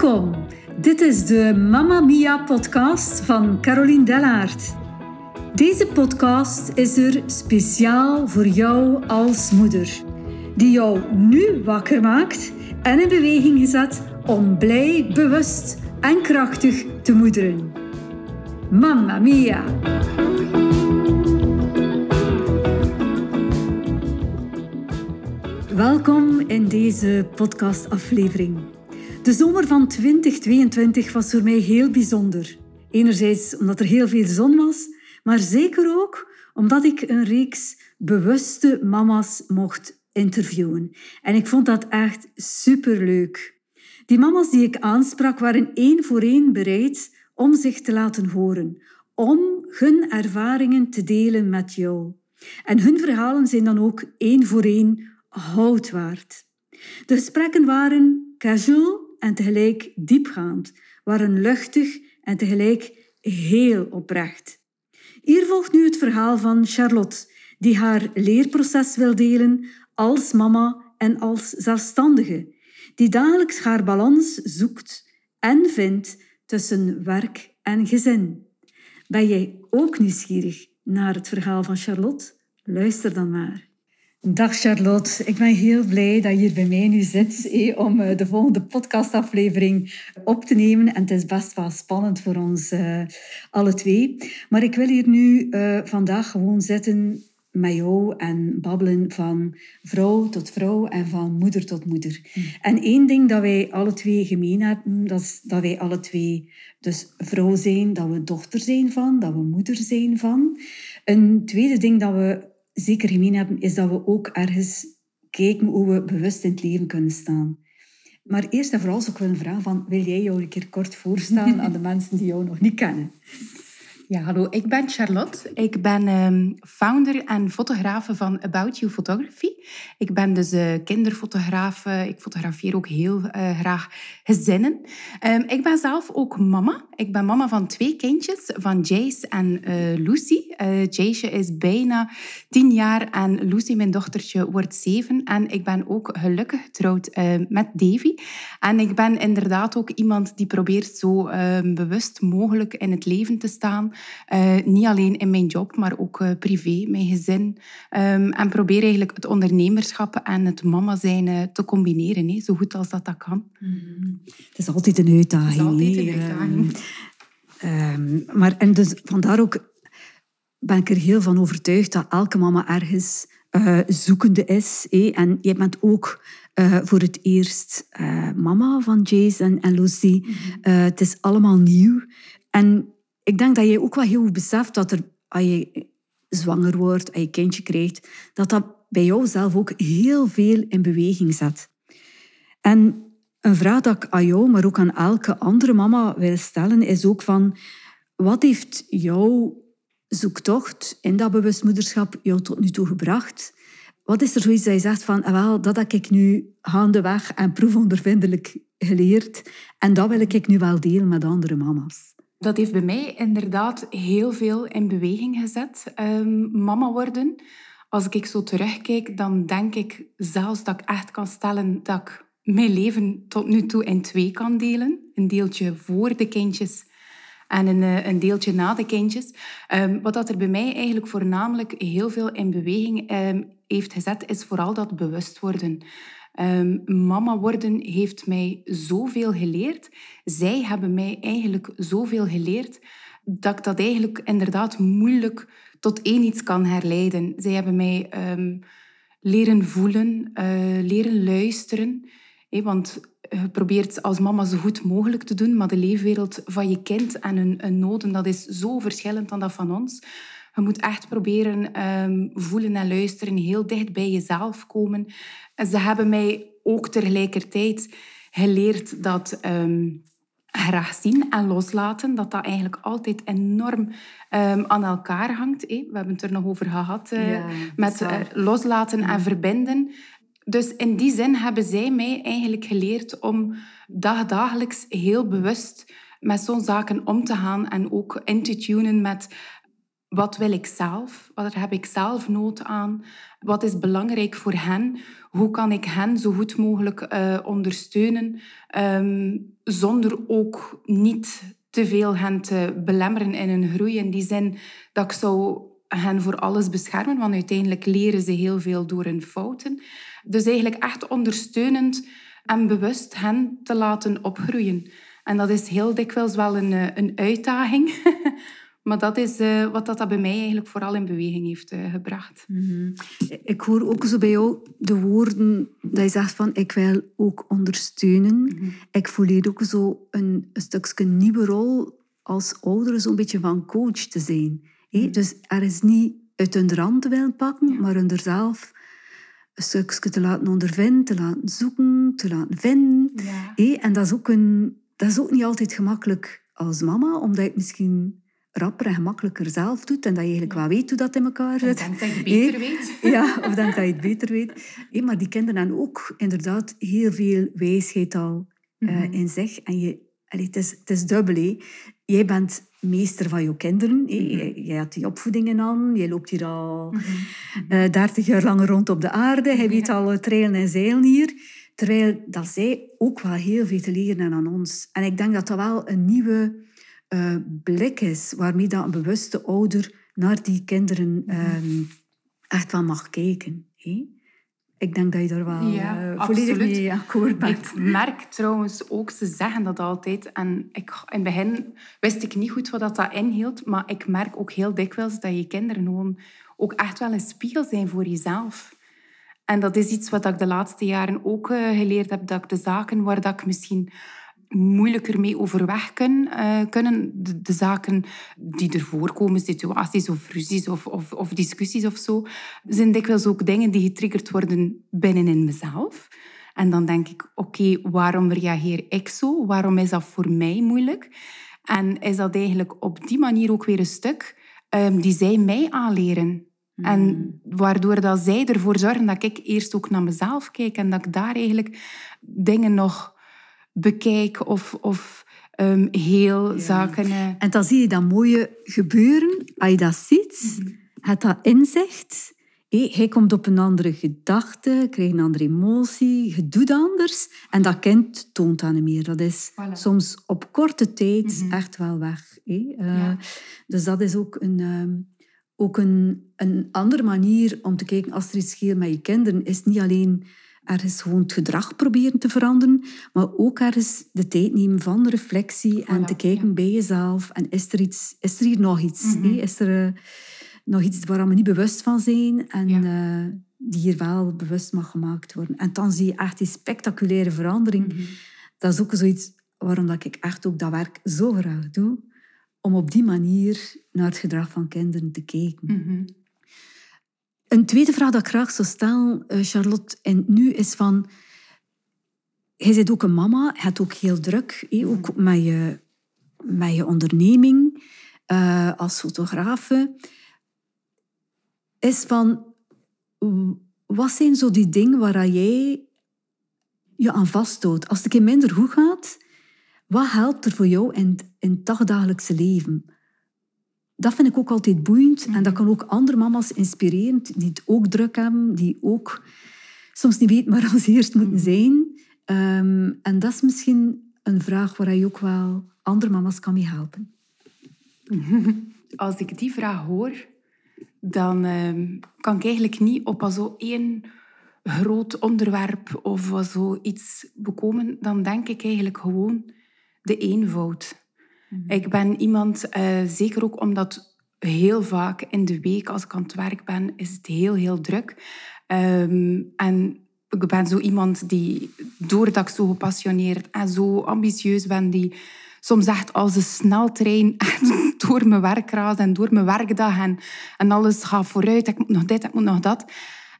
Welkom. Dit is de Mamma Mia podcast van Caroline Dellaert. Deze podcast is er speciaal voor jou als moeder, die jou nu wakker maakt en in beweging gezet om blij, bewust en krachtig te moederen. Mamma Mia! Welkom in deze podcastaflevering. De zomer van 2022 was voor mij heel bijzonder. Enerzijds omdat er heel veel zon was, maar zeker ook omdat ik een reeks bewuste mama's mocht interviewen. En ik vond dat echt superleuk. Die mama's die ik aansprak waren één voor één bereid om zich te laten horen, om hun ervaringen te delen met jou. En hun verhalen zijn dan ook één voor één hout waard. De gesprekken waren casual en tegelijk diepgaand, waren luchtig en tegelijk heel oprecht. Hier volgt nu het verhaal van Charlotte, die haar leerproces wil delen als mama en als zelfstandige, die dagelijks haar balans zoekt en vindt tussen werk en gezin. Ben jij ook nieuwsgierig naar het verhaal van Charlotte? Luister dan maar. Dag Charlotte, ik ben heel blij dat je hier bij mij nu zit eh, om de volgende podcastaflevering op te nemen. En het is best wel spannend voor ons eh, alle twee. Maar ik wil hier nu eh, vandaag gewoon zitten met jou en babbelen van vrouw tot vrouw en van moeder tot moeder. Mm. En één ding dat wij alle twee gemeen hebben, dat is dat wij alle twee dus vrouw zijn, dat we dochter zijn van, dat we moeder zijn van. Een tweede ding dat we zeker gemeen hebben, is dat we ook ergens kijken hoe we bewust in het leven kunnen staan. Maar eerst en vooral zou ik willen vragen van, wil jij jou een keer kort voorstellen aan de mensen die jou nog niet kennen? Ja, hallo, ik ben Charlotte. Ik ben um, founder en fotografe van About You Photography. Ik ben dus uh, kinderfotograaf. Ik fotografeer ook heel uh, graag gezinnen. Um, ik ben zelf ook mama. Ik ben mama van twee kindjes, van Jace en uh, Lucy. Jace is bijna tien jaar en Lucy, mijn dochtertje, wordt zeven. En ik ben ook gelukkig getrouwd met Davy. En ik ben inderdaad ook iemand die probeert zo ehm, bewust mogelijk in het leven te staan. Uh, niet alleen in mijn job, maar ook uh, privé, mijn gezin. Um, en probeer eigenlijk het ondernemerschap en het mama zijn uh, te combineren, hè, zo goed als dat dat kan. Mm. Het is altijd een uitdaging. Het is altijd een uitdaging. Um, maar en dus vandaar ook ben ik er heel van overtuigd dat elke mama ergens zoekende is. En je bent ook voor het eerst mama van Jace en, Lucy. Mm -hmm. het is allemaal nieuw. En ik denk dat je ook wel heel goed beseft dat er, als je zwanger wordt, als je kindje krijgt, dat dat bij jou zelf ook heel veel in beweging zet. En een vraag dat ik aan jou, maar ook aan elke andere mama wil stellen, is ook van, wat heeft jouw zoektocht in dat bewustmoederschap jou tot nu toe gebracht? Wat is er zoiets dat je zegt van, ah, wel, dat heb ik nu gaandeweg en proefondervindelijk geleerd en dat wil ik nu wel delen met andere mama's? Dat heeft bij mij inderdaad heel veel in beweging gezet. Um, mama worden. Als ik zo terugkijk, dan denk ik zelfs dat ik echt kan stellen dat ik mijn leven tot nu toe in twee kan delen. Een deeltje voor de kindjes en een, eh, een deeltje na de kindjes. Um, wat dat er bij mij eigenlijk voornamelijk heel veel in beweging um, heeft gezet, is vooral dat bewust worden. Um, mama worden heeft mij zoveel geleerd. Zij hebben mij eigenlijk zoveel geleerd dat ik dat eigenlijk inderdaad moeilijk tot één iets kan herleiden. Zij hebben mij um, leren voelen, uh, leren luisteren. Want je probeert als mama zo goed mogelijk te doen, maar de leefwereld van je kind en hun, hun noden, dat is zo verschillend dan dat van ons. Je moet echt proberen um, voelen en luisteren, heel dicht bij jezelf komen. En ze hebben mij ook tegelijkertijd geleerd dat um, graag zien en loslaten, dat dat eigenlijk altijd enorm um, aan elkaar hangt. We hebben het er nog over gehad, uh, ja, met uh, loslaten en verbinden. Dus in die zin hebben zij mij eigenlijk geleerd om dagdagelijks heel bewust met zo'n zaken om te gaan en ook in te tunen met wat wil ik zelf? Wat heb ik zelf nood aan? Wat is belangrijk voor hen? Hoe kan ik hen zo goed mogelijk uh, ondersteunen um, zonder ook niet te veel hen te belemmeren in hun groei? In die zin dat ik zou hen voor alles beschermen, want uiteindelijk leren ze heel veel door hun fouten. Dus eigenlijk echt ondersteunend en bewust hen te laten opgroeien. En dat is heel dikwijls wel een, eh, een uitdaging. Maar dat is uh, wat dat bij mij eigenlijk vooral in beweging heeft uh, gebracht. Mm -hmm. Ik hoor ook zo bij jou de woorden dat je zegt van ik wil ook ondersteunen. Mm -hmm. Ik voel hier ook zo een, een stukje nieuwe rol als ouder, zo'n beetje van coach te zijn. Mm -hmm. Dus er is niet uit hun rand te willen pakken, ja. maar hun er zelf een stukje te laten ondervinden, te laten zoeken, te laten vinden. Ja. En dat is, ook een, dat is ook niet altijd gemakkelijk als mama, omdat je misschien rapper en gemakkelijker zelf doet en dat je eigenlijk wel weet hoe dat in elkaar zit. Ik denk dat je het beter weet. Ja, of denk dat je het beter weet. Maar die kinderen hebben ook inderdaad heel veel wijsheid al uh, in zich. En je, allee, het, is, het is dubbel. Jij bent meester van je kinderen. Mm -hmm. Jij had die opvoedingen aan. Jij loopt hier al mm -hmm. uh, 30 jaar lang rond op de aarde. Hij weet al trailen en zeilen hier. Terwijl dat zij ook wel heel veel te leren hebben aan ons. En ik denk dat dat wel een nieuwe uh, blik is waarmee dat een bewuste ouder naar die kinderen um, echt wel mag kijken. Ik denk dat je daar wel ja, uh, volledig mee akkoord bent. Ik merk trouwens ook, ze zeggen dat altijd. En ik, in het begin wist ik niet goed wat dat inhield. Maar ik merk ook heel dikwijls dat je kinderen gewoon ook echt wel een spiegel zijn voor jezelf. En dat is iets wat ik de laatste jaren ook uh, geleerd heb. Dat ik de zaken waar dat ik misschien moeilijker mee overweg kunnen. Uh, kunnen. De, de, zaken die er voorkomen, situaties of ruzies of, of, of, discussies of zo, zijn dikwijls ook dingen die getriggerd worden binnenin mezelf. En dan denk ik, oké, okay, waarom reageer ik zo? Waarom is dat voor mij moeilijk? En is dat eigenlijk op die manier ook weer een stuk um, die zij mij aanleren? En hmm. waardoor dat zij ervoor zorgen dat ik eerst ook naar mezelf kijk en dat ik daar eigenlijk dingen nog bekijk of, of um, heel zaken... Uh... En dan zie je dat mooie gebeuren. Als je dat ziet, mm -hmm. het dat inzicht... Hey, hij komt op een andere gedachte, krijgt een andere emotie, je doet anders. En dat kind toont dat niet meer. Dat is voilà. soms op korte tijd mm -hmm. echt wel weg. Hey? Uh, ja. Dus dat is ook een... Um, ook een, een andere manier om te kijken als er iets scheelt met je kinderen, is niet alleen ergens gewoon het gedrag proberen te veranderen, maar ook ergens de tijd nemen van de reflectie en te kijken ja. bij jezelf. En is er, iets, is er hier nog iets? Mm -hmm. Is er uh, nog iets waar we niet bewust van zijn en ja. uh, die hier wel bewust mag gemaakt worden? En dan zie je echt die spectaculaire verandering. Mm -hmm. Dat is ook zoiets waarom dat ik echt ook dat werk zo graag doe, om op die manier naar het gedrag van kinderen te kijken. Mm -hmm. Een tweede vraag dat ik graag zou stellen, uh, Charlotte, en nu is van... Jij bent ook een mama, je hebt ook heel druk, ook met je, met je onderneming uh, als fotografe. Is van, wat zijn zo die dingen waar jij je aan vasthoudt? Als het een keer minder goed gaat, wat helpt er voor jou in, in het dagdagelijkse leven? Dat vind ik ook altijd boeiend. En dat kan ook andere mama's inspireren die het ook druk hebben, die ook soms niet weten waar ze eerst moeten zijn. Um, en dat is misschien een vraag waar je ook wel andere mama's kan mee helpen. Als ik die vraag hoor, dan um, kan ik eigenlijk niet op zo één groot onderwerp of zo iets bekomen. Dan denk ik eigenlijk gewoon de eenvoud. Mhm. Ik ben iemand, uh, zeker ook omdat heel vaak in de week als ik aan het werk ben, is het heel, heel druk. Um, en ik ben zo iemand die, doordat ik zo gepassioneerd en zo ambitieus ben, die soms echt als een sneltrein door mijn werk raast en door mijn werkdag en, en alles gaat vooruit. Ik moet nog dit, ik moet nog dat.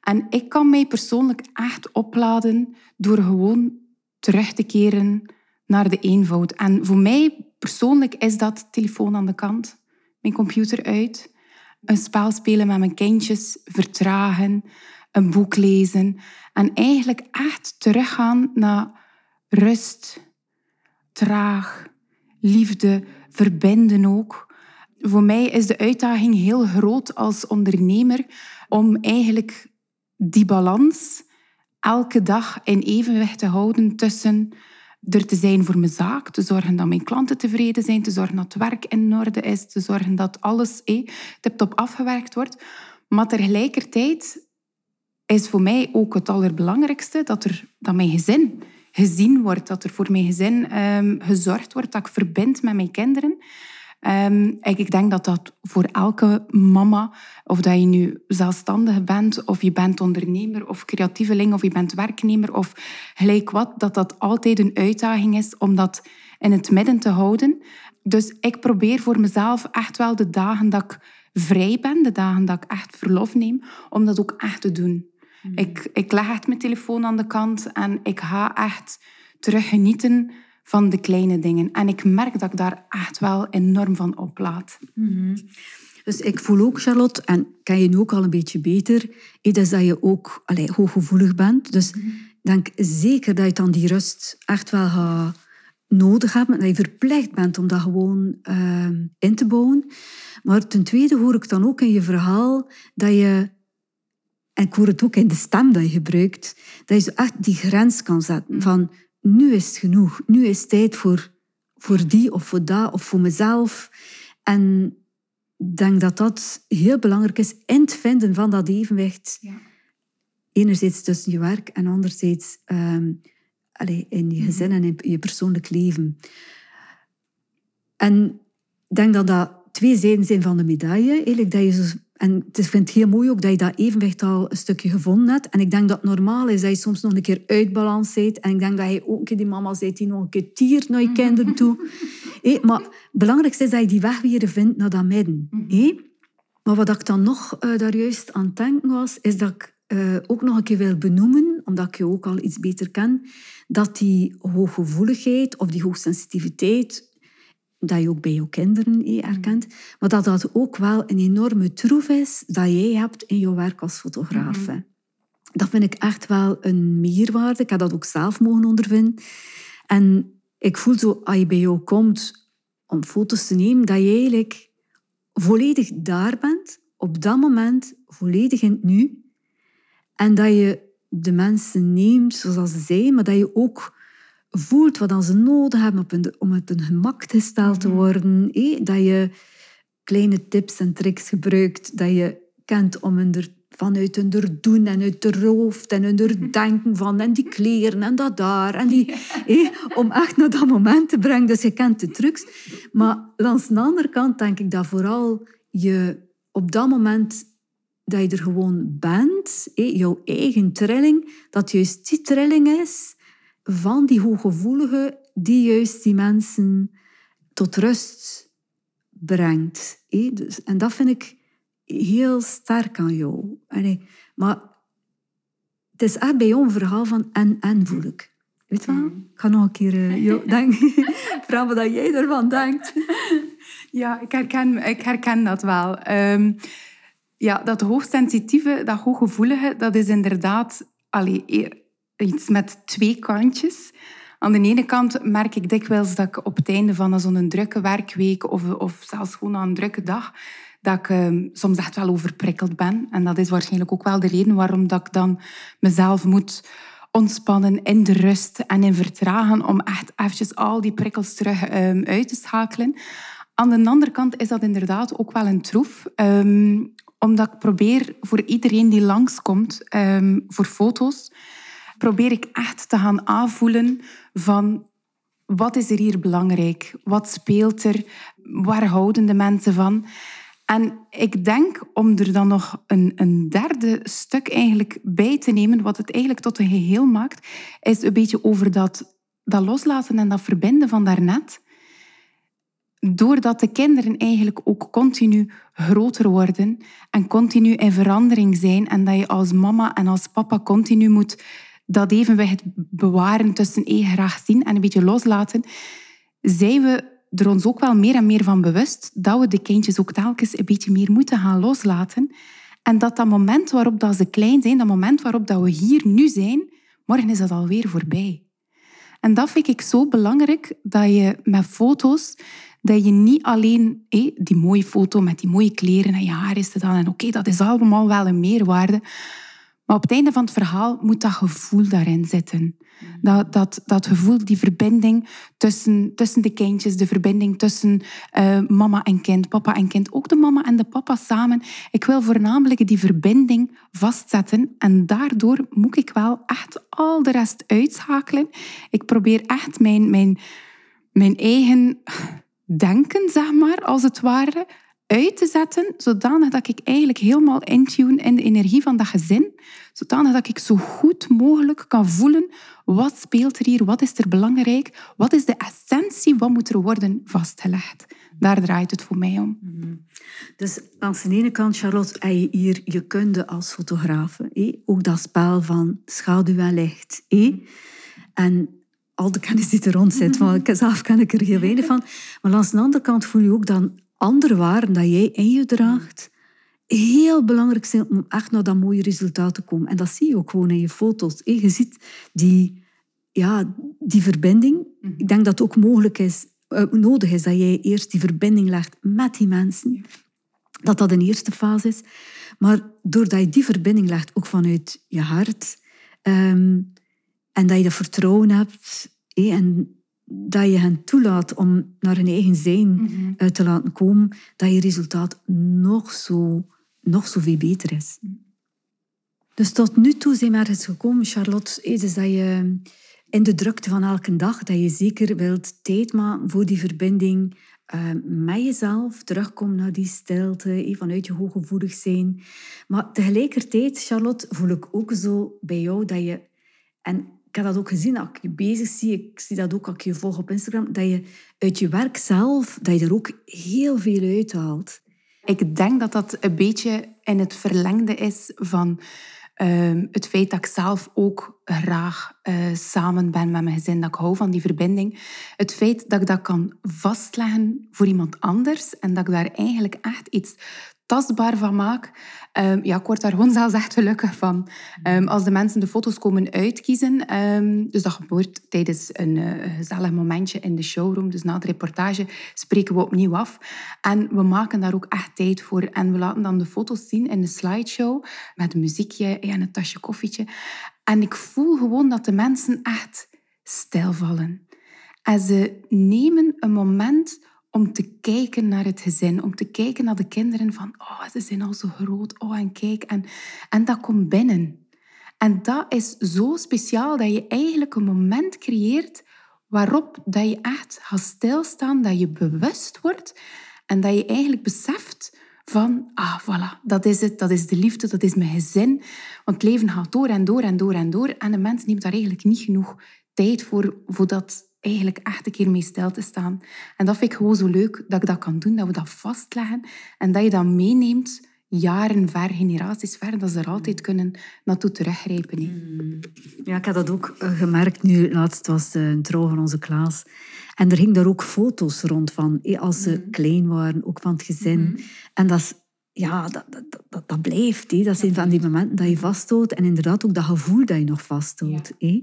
En ik kan mij persoonlijk echt opladen door gewoon terug te keren naar de eenvoud. En voor mij persoonlijk is dat telefoon aan de kant, mijn computer uit, een spel spelen met mijn kindjes, vertragen, een boek lezen en eigenlijk echt teruggaan naar rust, traag, liefde, verbinden ook. voor mij is de uitdaging heel groot als ondernemer om eigenlijk die balans elke dag in evenwicht te houden tussen er te zijn voor mijn zaak, te zorgen dat mijn klanten tevreden zijn, te zorgen dat het werk in orde is, te zorgen dat alles eh, tip-top afgewerkt wordt. Maar tegelijkertijd is voor mij ook het allerbelangrijkste dat, er, dat mijn gezin gezien wordt, dat er voor mijn gezin um, gezorgd wordt, dat ik verbind met mijn kinderen. Um, ik denk dat dat voor elke mama, of dat je nu zelfstandig bent, of je bent ondernemer, of creatieveling, of je bent werknemer, of gelijk wat, dat dat altijd een uitdaging is om dat in het midden te houden. Dus ik probeer voor mezelf echt wel de dagen dat ik vrij ben, de dagen dat ik echt verlof neem, om dat ook echt te doen. Hmm. Ik, ik leg echt mijn telefoon aan de kant en ik ga echt terug genieten van de kleine dingen. En ik merk dat ik daar echt wel enorm van oplaat. Mm Dus ik voel ook, Charlotte, en ken je nu ook al een beetje beter, is dat je ook allee, hooggevoelig bent. Dus mm denk zeker dat je dan die rust echt wel gaat nodig hebt, dat je verplicht bent om dat gewoon uh, in te bouwen. Maar ten tweede hoor ik dan ook in je verhaal dat je, en ik hoor het ook in de stem dat je gebruikt, dat je zo echt die grens kan zetten mhm. van nu is het genoeg. Nu is het tijd voor, voor die of voor dat of voor mezelf. En ik denk dat dat heel belangrijk is in het vinden van dat evenwicht. Ja. Enerzijds tussen je werk en anderzijds um, allez, in je mhm. gezin en in je persoonlijk leven. En ik denk dat dat twee zijden zijn van de medaille. Eigenlijk dat je zo en ik vind het heel mooi ook dat je dat evenwicht al een stukje gevonden hebt. En ik denk dat het normaal is dat je soms nog een keer uitbalanceert. En ik denk dat je ook een keer die mama zei die nog een keer tiert naar je mhm. kinderen toe. maar het belangrijkste is dat je die weg weer vindt naar dat midden. Mhm. Maar wat ik dan nog uh, daar juist aan het denken was, is dat ik uh, ook nog een keer wil benoemen, omdat ik je ook al iets beter ken, dat die hooggevoeligheid of die hoogsensitiviteit dat je ook bij je kinderen herkent, maar dat dat ook wel een enorme troef is dat jij hebt in je werk als fotograaf. Mhm. Dat vind ik echt wel een meerwaarde. Ik heb dat ook zelf mogen ondervinden. En ik voel zo, als je bij jou komt om foto's te nemen, dat je eigenlijk volledig daar bent, op dat moment, volledig in het nu. En dat je de mensen neemt zoals ze zijn, maar dat je ook voelt wat ze nodig hebben om op hun gemak gesteld te mhm. worden. Dat je kleine tips en tricks gebruikt, dat je kent om hun er, vanuit hun doen en uit de hoofd en hun mhm. denken van en die kleren en dat daar. En die, om echt naar dat moment te brengen. Dus je kent de trucs. Maar langs de andere kant denk ik dat vooral je op dat moment dat je er gewoon bent, jouw eigen trilling, dat juist die trilling is van die hooggevoelige die juist die mensen tot rust brengt. Dus, en dat vind ik heel sterk aan jou. Maar het is echt bij jou een verhaal van en-en voel ik. Weet je wel? Mm. Ik ga nog een keer uh, jou vragen wat jij ervan denkt. Ja, ik herken, ik herken dat wel. Um, ja, dat hoogsensitieve, dat hooggevoelige, dat is inderdaad... Allee, iets met twee kantjes. Aan de ene kant merk ik dikwijls dat ik op het einde van zo'n drukke werkweek of, of zelfs gewoon aan een drukke dag, dat ik ehm, soms echt wel overprikkeld ben. En dat is waarschijnlijk ook wel de reden waarom dat ik dan mezelf moet ontspannen in de rust en in vertragen om echt eventjes al die prikkels terug ehm, uit te schakelen. Aan de andere kant is dat inderdaad ook wel een troef. Ehm, omdat ik probeer voor iedereen die langskomt voor foto's probeer ik echt te gaan aanvoelen van wat is er hier belangrijk? Wat speelt er? Waar houden de mensen van? En ik denk om er dan nog een, een derde stuk eigenlijk bij te nemen, wat het eigenlijk tot een geheel maakt, is een beetje over dat, dat loslaten en dat verbinden van daarnet. Doordat de kinderen eigenlijk ook continu groter worden en continu in verandering zijn en dat je als mama en als papa continu moet dat evenwicht bewaren tussen graag zien en een beetje loslaten, zijn we er ons ook wel meer en meer van bewust dat we de kindjes ook telkens een beetje meer moeten gaan loslaten. En dat dat moment waarop dat ze klein zijn, dat moment waarop dat we hier nu zijn, morgen is dat alweer voorbij. En dat vind ik zo belangrijk, dat je met foto's dat je niet alleen die mooie foto met die mooie kleren en je haar is dan en oké, dat is allemaal wel een meerwaarde. Maar op het einde van het verhaal moet dat gevoel daarin zitten. Dat, dat, dat gevoel, die verbinding tussen, tussen de kindjes, de verbinding tussen uh, mama en kind, papa en kind, ook de mama en de papa samen. Ik wil voornamelijk die verbinding vastzetten en daardoor moet ik wel echt al de rest uitschakelen. Ik probeer echt mijn, mijn, mijn eigen denken, zeg maar, als het ware, uit te zetten, zodanig dat ik eigenlijk helemaal intune in de energie van dat gezin, zodanig dat ik zo goed mogelijk kan voelen wat speelt er hier, wat is er belangrijk, wat is de essentie, wat moet er worden vastgelegd. Daar draait het voor mij om. Mhm. Dus aan de ene kant, Charlotte, heb je hier je kunde als fotograaf. Ook dat spel van schaduw en licht. En al de kennis die er rond zit, want zelf ken ik er heel weinig van. Maar aan de andere kant voel je ook dan andere waarden dat jij in je draagt, heel belangrijk zijn om echt naar dat mooie resultaat te komen. En dat zie je ook gewoon in je foto's. Je ziet die, ja, die verbinding. Mhm. Ik denk dat het ook mogelijk is, uh, nodig is dat jij eerst die verbinding legt met die mensen. Dat dat een eerste fase is. Maar doordat je die verbinding legt, ook vanuit je hart, um, en dat je dat vertrouwen hebt, en dat je hen toelaat om naar hun eigen zijn mm te laten komen, dat je resultaat nog zo, nog zo veel beter is. Dus tot nu toe zijn we ergens gekomen, Charlotte, is dat je in de drukte van elke dag, dat je zeker wilt tijd maken voor die verbinding uh, met jezelf, terugkomen naar die stilte, vanuit je hooggevoelig zijn. Maar tegelijkertijd, Charlotte, voel ik ook zo bij jou dat je... En ik heb dat ook gezien als ik je bezig zie. Ik zie dat ook als ik je volg op Instagram. Dat je uit je werk zelf, dat je er ook heel veel uithaalt. Ik denk dat dat een beetje in het verlengde is van ehm, het feit dat ik zelf ook graag uh, samen ben met mijn gezin. Dat ik hou van die verbinding. Het feit dat ik dat kan vastleggen voor iemand anders. En dat ik daar eigenlijk echt iets tastbaar van maak. Um, ja, ik word daar gewoon zelfs echt gelukkig van. Um, als de mensen de foto's komen uitkiezen, um, dus dat gebeurt tijdens een uh, gezellig momentje in de showroom, dus na de reportage, spreken we opnieuw af. En we maken daar ook echt tijd voor. En we laten dan de foto's zien in de slideshow, met een muziekje en een tasje koffietje. En ik voel gewoon dat de mensen echt stilvallen. En ze nemen een moment om te kijken naar het gezin, om te kijken naar de kinderen van, oh, ze zijn al zo groot, oh, en kijk. En, en dat komt binnen. En dat is zo speciaal dat je eigenlijk een moment creëert waarop dat je echt gaat stilstaan, dat je bewust wordt en dat je eigenlijk beseft van, ah, voilà, dat is het, dat is de liefde, dat is mijn gezin. Want het leven gaat door en door en door en door en de mens neemt daar eigenlijk niet genoeg tijd voor, voor dat eigenlijk echt een keer mee stil te staan. En dat vind ik gewoon zo leuk, dat ik dat kan doen, dat we dat vastleggen en dat je dat meeneemt jaren ver, generaties ver, dat ze er altijd kunnen naartoe teruggrijpen. Mm. Ja, ik heb dat ook eh, gemerkt nu. Laatst was een trouw van onze Klaas. En er hingen daar ook foto's rond van, als ze mm. klein waren, ook van het gezin. Mm-hmm. En dat is ja, dat, dat, dat, dat blijft. Hé. Dat zijn van die momenten dat je vasthoudt. En inderdaad ook dat gevoel dat je nog vasthoudt. Ja.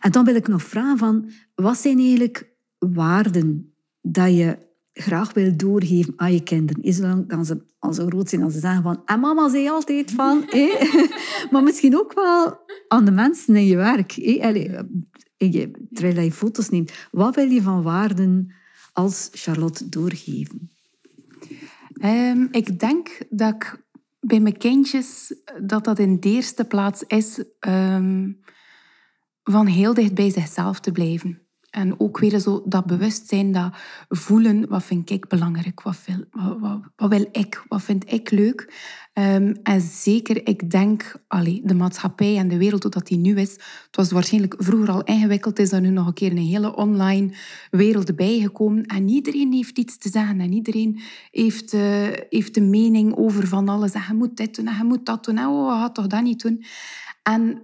En dan wil ik nog vragen van... Wat zijn eigenlijk waarden dat je graag wil doorgeven aan je kinderen? Is dan ze, als ze groot zijn, als ze zeggen van... En mama zei altijd van... maar misschien ook wel aan de mensen in je werk. Hé. Allee, je, terwijl je foto's neemt. Wat wil je van waarden als Charlotte doorgeven? Um, ik denk dat ik bij mijn kindjes dat dat in de eerste plaats is um, van heel dicht bij zichzelf te blijven. En ook weer zo dat bewustzijn, dat voelen, wat vind ik belangrijk, wat, wat, wil ik, wat vind ik leuk. Um, en zeker, ik denk, allee, de maatschappij en de wereld, hoe dat die nu is, het was waarschijnlijk vroeger al ingewikkeld, is er nu nog een keer een hele online wereld bijgekomen. En iedereen heeft iets te zeggen en iedereen heeft, uh, heeft een mening over van alles. En je moet dit doen en je moet dat doen. En oh, ga toch dat niet doen. En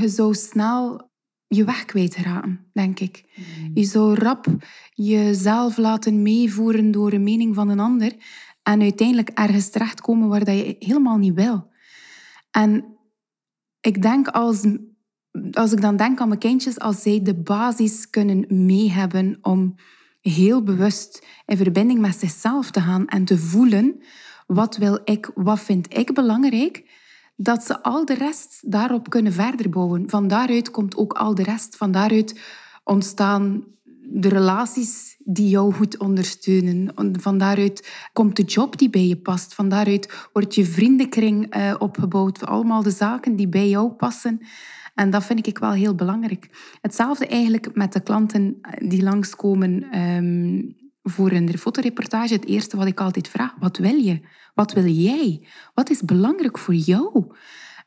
je zou snel je weg kwijtraken, denk ik. Mm. Je zou rap jezelf laten meevoeren door een mening van een ander en uiteindelijk ergens terechtkomen waar dat je helemaal niet wil. En ik denk als, als ik dan denk aan mijn kindjes, als zij de basis kunnen mee hebben om heel bewust in verbinding met zichzelf te gaan en te voelen wat wil ik, wat vind ik belangrijk, dat ze al de rest daarop kunnen verder bouwen. Van daaruit komt ook al de rest. Van daaruit ontstaan de relaties die jou goed ondersteunen. Van daaruit komt de job die bij je past. Van daaruit wordt je vriendenkring uh, opgebouwd. Allemaal de zaken die bij jou passen. En dat vind ik wel heel belangrijk. Hetzelfde eigenlijk met de klanten die langskomen um, voor een fotoreportage. Het eerste wat ik altijd vraag, wat wil je? Wat wil jij? Wat is belangrijk voor jou?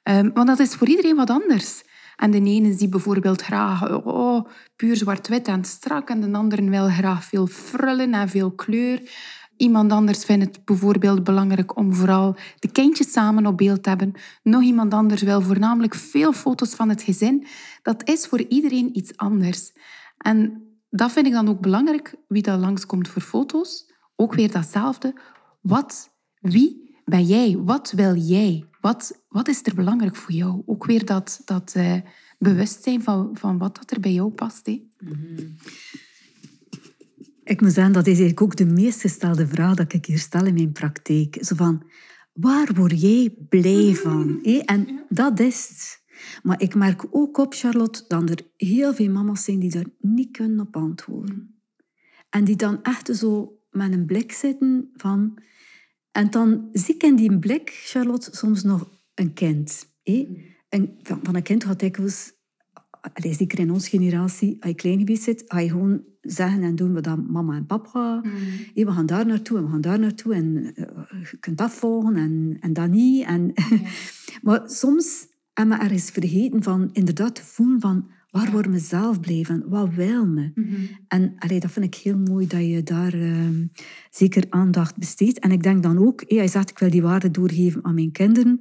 Um, want dat is voor iedereen wat anders. En de ene ziet bijvoorbeeld graag oh, puur zwart-wit en strak. En de andere wil graag veel frullen en veel kleur. Iemand anders vindt het bijvoorbeeld belangrijk om vooral de kindjes samen op beeld te hebben. Nog iemand anders wil voornamelijk veel foto's van het gezin. Dat is voor iedereen iets anders. En dat vind ik dan ook belangrijk, wie dat langskomt voor foto's. Ook weer datzelfde. Wat, wie ben jij? Wat wil jij? Wat, wat is er belangrijk voor jou? Ook weer dat, dat uh, bewustzijn van, van wat dat er bij jou past. Hè? Mm Ik moet zeggen, dat is eigenlijk ook de meest gestelde vraag dat ik hier stel in mijn praktijk. Zo van, waar word jij blij van? En dat is het. Maar ik merk ook op, Charlotte, dat er heel veel mama's zijn die daar niet kunnen op antwoorden. En die dan echt zo met een blik zitten van... En dan zie ik in die blik, Charlotte, soms nog een kind. Een, van een kind gaat dikwijls... Allee, zeker in onze generatie, als je klein geweest zit, ga je gewoon zeggen en doen wat dan mama en papa. Mm. we gaan daar naartoe en we gaan daar naartoe. En uh, je kunt dat volgen en, en dat niet. En, maar soms en me ergens vergeten van inderdaad te voelen van waar word ik mezelf blij van? Wat wil me? Mhm. En allee, dat vind ik heel mooi dat je daar ehm, zeker aandacht besteedt. En ik denk dan ook, hey, hij zegt ik wil die waarde doorgeven aan mijn kinderen,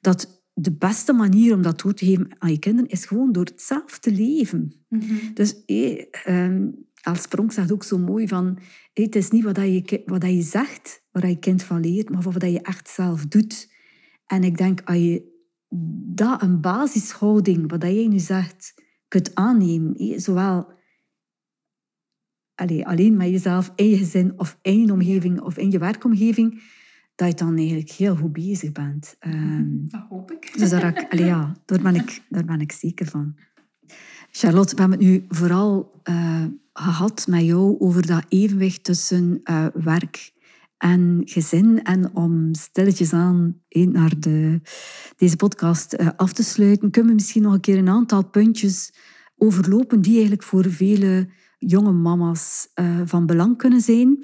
dat de beste manier om dat door te geven aan je kinderen is gewoon door het zelf te leven. Mhm. Dus hey, um, als Pronk zegt ook zo mooi van, het is niet wat, je, wat je zegt, waar je kind van leert, maar wat je echt zelf doet. En ik denk, als je dat een basishouding, wat jij nu zegt, kunt aannemen. Zowel allez, alleen met jezelf, in je gezin of in je omgeving of in je werkomgeving, dat je dan eigenlijk heel goed bezig bent. Um, dat hoop ik. Dus daar, allez, ja, daar, ben ik, daar ben ik zeker van. Charlotte, we hebben het nu vooral uh, gehad met jou over dat evenwicht tussen uh, werk en gezin. En om stilletjes aan naar de, deze podcast eh, af te sluiten, kunnen we misschien nog een keer een aantal puntjes overlopen die eigenlijk voor vele jonge mama's uh, van belang kunnen zijn.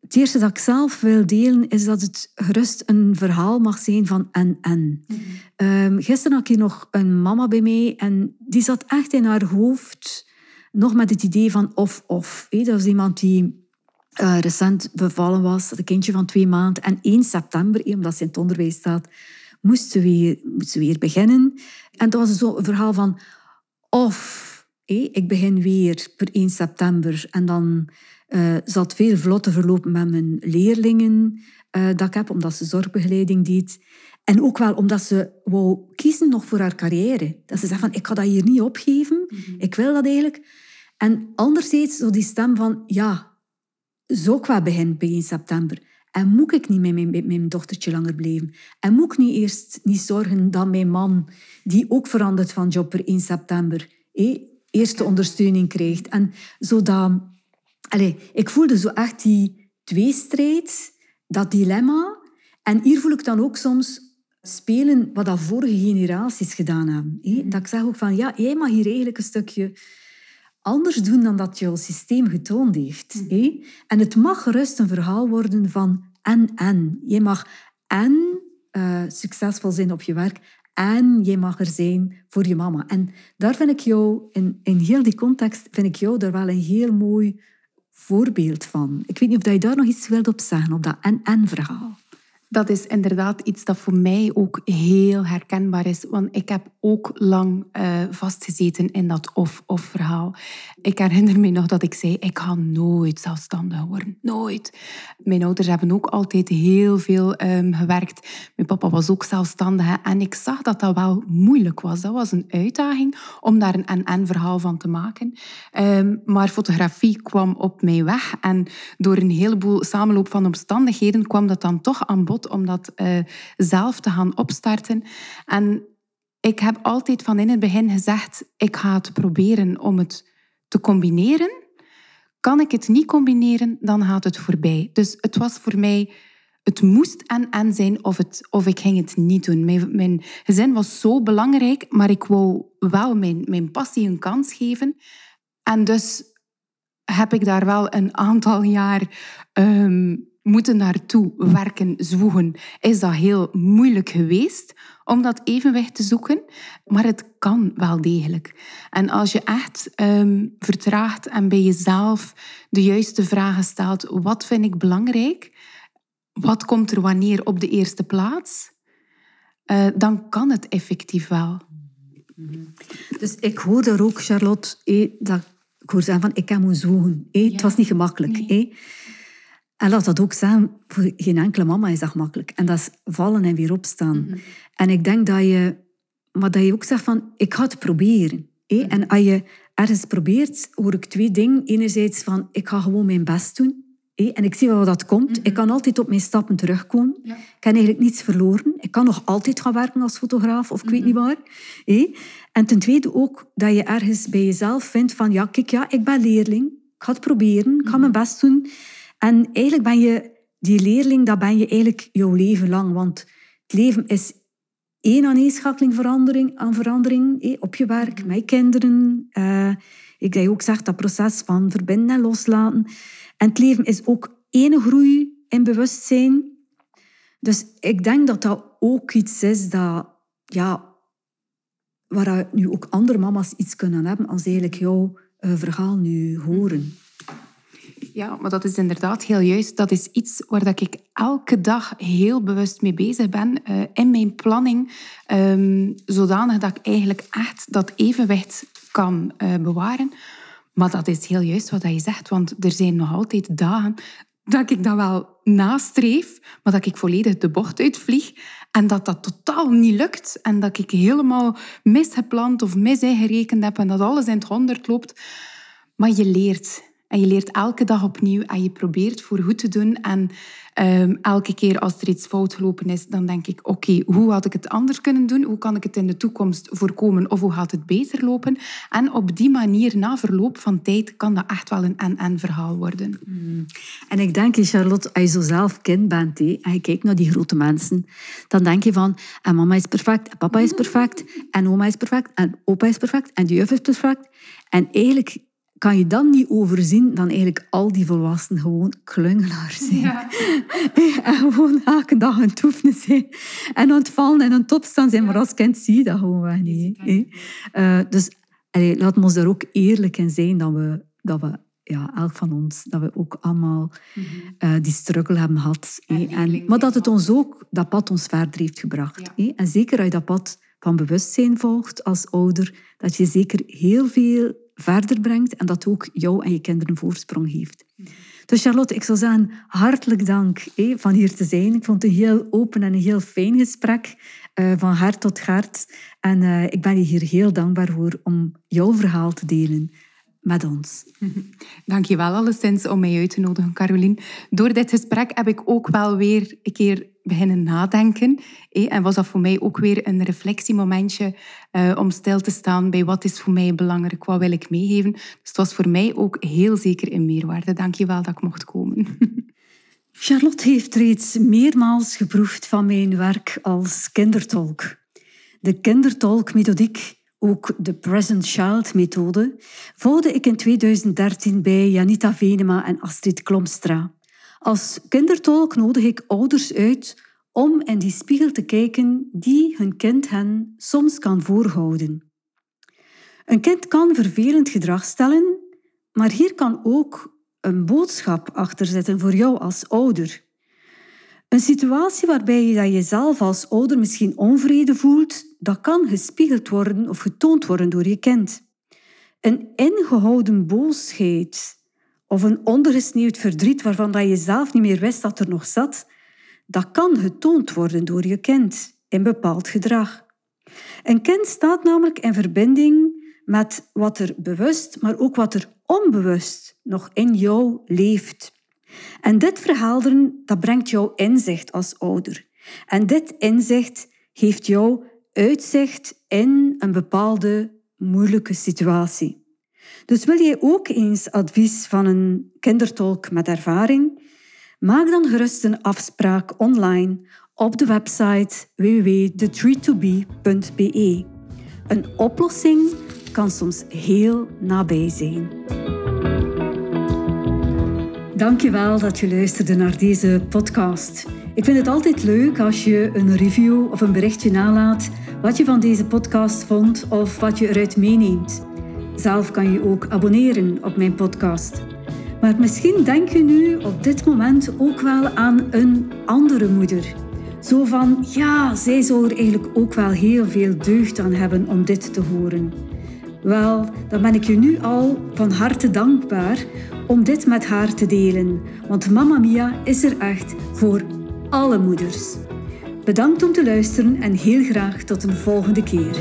Het eerste dat ik zelf wil delen is dat het gerust een verhaal mag zijn van en-en. Mm -hmm. gisteren had ik hier nog een mama bij mij en die zat echt in haar hoofd nog met het idee van of-of. Dat was iemand die uh, recent bevallen was, een kindje van twee maanden. En 1 september, omdat ze in het onderwijs staat, moest ze weer, moest ze weer beginnen. En dat was zo een verhaal van... Of, ik begin weer per 1 september. En dan uh, zal het veel vlotter verlopen met mijn leerlingen uh, dat ik heb, omdat ze zorgbegeleiding deed. En ook wel omdat ze wou kiezen nog voor haar carrière. Dat ze zei van, ik ga dat hier niet opgeven. Mhm. Ik wil dat eigenlijk. En anderzijds zo die stem van, ja, zo qua begin begin september. En moet ik niet met mijn, met mijn dochtertje langer blijven? En moet ik niet eerst niet zorgen dat mijn man, die ook verandert van job per 1 september, eerste ondersteuning krijgt? En zodat... Allez, ik voelde zo echt die tweestrijd, dat dilemma. En hier voel ik dan ook soms spelen wat dat vorige generaties gedaan hebben. Eh? Dat ik zeg ook van, ja, jij mag hier eigenlijk een stukje anders doen dan dat jouw systeem getoond heeft. Mm. En het mag gerust een verhaal worden van en-en. Je mag en uh, succesvol zijn op je werk en je mag er zijn voor je mama. En daar vind ik jou, in, in heel die context, vind ik jou daar wel een heel mooi voorbeeld van. Ik weet niet of je daar nog iets wilt op zeggen, op dat en-en-verhaal. Dat is inderdaad iets dat voor mij ook heel herkenbaar is. Want ik heb ook lang uh, vastgezeten in dat of-of verhaal. Ik herinner me nog dat ik zei, ik ga nooit zelfstandig worden. Nooit. Mijn ouders hebben ook altijd heel veel um, gewerkt. Mijn papa was ook zelfstandig. En ik zag dat dat wel moeilijk was. Dat was een uitdaging om daar een en-en-verhaal van te maken. Um, maar fotografie kwam op mij weg. En door een heleboel samenloop van omstandigheden kwam dat dan toch aan bod om dat uh, zelf te gaan opstarten. En ik heb altijd van in het begin gezegd, ik ga het proberen om het te combineren. Kan ik het niet combineren, dan gaat het voorbij. Dus het was voor mij, het moest en en zijn of, het, of ik ging het niet doen. Mijn, mijn gezin was zo belangrijk, maar ik wou wel mijn, mijn passie een kans geven. En dus heb ik daar wel een aantal jaar um, moeten naartoe werken, zwoegen, is dat heel moeilijk geweest om dat evenwicht te zoeken. Maar het kan wel degelijk. En als je echt um, vertraagt en bij jezelf de juiste vragen stelt, wat vind ik belangrijk? Wat komt er wanneer op de eerste plaats? Uh, dan kan het effectief wel. Dus ik hoor daar ook, Charlotte, eh, dat ik hoor zeggen van ik kan moet zoeken. Eh. Ja. Het was niet gemakkelijk. Nee. Eh. En laat dat ook zijn, voor geen enkele mama is dat makkelijk. En dat is vallen en weer opstaan. Mhm. En ik denk dat je, maar dat je ook zegt van, ik ga het proberen. Mhm. En als je ergens probeert, hoor ik twee dingen. Enerzijds van, ik ga gewoon mijn best doen. En ik zie wel wat dat komt. Mhm. Ik kan altijd op mijn stappen terugkomen. Ik heb eigenlijk niets verloren. Ik kan nog altijd gaan werken als fotograaf, of ik weet niet waar. En ten tweede ook dat je ergens bij jezelf vindt van, ja, kijk, ja, ik ben leerling. Ik ga het proberen. Ik ga mijn best doen. En eigenlijk ben je die leerling, dat ben je eigenlijk jouw leven lang. Want het leven is één aaneenschakeling verandering, aan verandering op je werk, met je kinderen. Uh, ik dat je ook zegt, dat proces van verbinden en loslaten. En het leven is ook één groei in bewustzijn. Dus ik denk dat dat ook iets is dat, ja, waar nu ook andere mama's iets kunnen hebben als eigenlijk jouw uh, verhaal nu horen. Ja, maar dat is inderdaad heel juist. Dat is iets waar dat ik elke dag heel bewust mee bezig ben uh, in mijn planning, um, zodanig dat ik eigenlijk echt dat evenwicht kan uh, bewaren. Maar dat is heel juist wat je zegt, want er zijn nog altijd dagen dat ik dat wel nastreef, maar dat ik volledig de bocht uitvlieg en dat dat totaal niet lukt en dat ik helemaal misgepland of mis ingerekend heb en dat alles in het honderd loopt. Maar je leert. En je leert elke dag opnieuw en je probeert voor goed te doen. En um, elke keer als er iets fout gelopen is, dan denk ik, oké, hoe had ik het anders kunnen doen? Hoe kan ik het in de toekomst voorkomen? Of hoe gaat het beter lopen? En op die manier, na verloop van tijd, kan dat echt wel een en-en verhaal worden. Mm. En ik denk, Charlotte, als je zo zelf kind bent hé, en je kijkt naar die grote mensen, dan denk je van, en mama is perfect, papa is perfect, en oma is perfect, en opa is perfect, en de juf is perfect. En eigenlijk kan je dan niet overzien dan eigenlijk al die volwassenen gewoon klungelaars zijn. Ja. en gewoon elke dag een toefne zijn. En ontvallen en een top staan zijn. Maar als kind zie je dat gewoon wel niet. Uh, dus allee, laten we ons daar ook eerlijk in zijn dat we, dat we ja, elk van ons, dat we ook allemaal uh, die struggle hebben gehad. En, maar dat het ons ook, dat pad ons verder heeft gebracht. Ja. En zeker als je dat pad van bewustzijn volgt als ouder, dat je zeker heel veel verder brengt en dat ook jou en je kinderen voorsprong geeft. Dus Charlotte, ik zou zeggen, hartelijk dank van hier te zijn. Ik vond het een heel open en een heel fijn gesprek, uh, van hart tot hart. En uh, ik ben je hier heel dankbaar voor om jouw verhaal te delen met ons. Dank je wel alleszins om mij uit te nodigen, Caroline. Door dit gesprek heb ik ook wel weer een keer beginnen nadenken. En was dat voor mij ook weer een reflectiemomentje uh, om stil te staan bij wat is voor mij belangrijk, wat wil ik meegeven. Dus het was voor mij ook heel zeker een meerwaarde. Dank je wel dat ik mocht komen. Charlotte heeft reeds meermaals geproefd van mijn werk als kindertolk. De kindertolkmethodiek ook de Present Child methode, volgde ik in 2013 bij Janita Venema en Astrid Klomstra. Als kindertolk nodig ik ouders uit om in die spiegel te kijken die hun kind hen soms kan voorhouden. Een kind kan vervelend gedrag stellen, maar hier kan ook een boodschap achter zitten voor jou als ouder. Een situatie waarbij je dat jezelf als ouder misschien onvrede voelt, dat kan gespiegeld worden of getoond worden door je kind. Een ingehouden boosheid of een ondergesneeuwd verdriet waarvan dat je zelf niet meer wist dat er nog zat, dat kan getoond worden door je kind in bepaald gedrag. Een kind staat namelijk in verbinding met wat er bewust, maar ook wat er onbewust nog in jou leeft. En dit verhelderen, dat brengt jou inzicht als ouder. En dit inzicht geeft jou uitzicht in een bepaalde moeilijke situatie. Dus wil je ook eens advies van een kindertolk met ervaring? Maak dan gerust een afspraak online op de website www.thetreetobe.be. Een oplossing kan soms heel nabij zijn. Dankjewel dat je luisterde naar deze podcast. Ik vind het altijd leuk als je een review of een berichtje nalaat wat je van deze podcast vond of wat je eruit meeneemt. Zelf kan je ook abonneren op mijn podcast. Maar misschien denk je nu op dit moment ook wel aan een andere moeder. Zo van, ja, zij zou er eigenlijk ook wel heel veel deugd aan hebben om dit te horen. Wel, dan ben ik je nu al van harte dankbaar om dit met haar te delen, want Mamma Mia is er echt voor alle moeders. Bedankt om te luisteren en heel graag tot een volgende keer.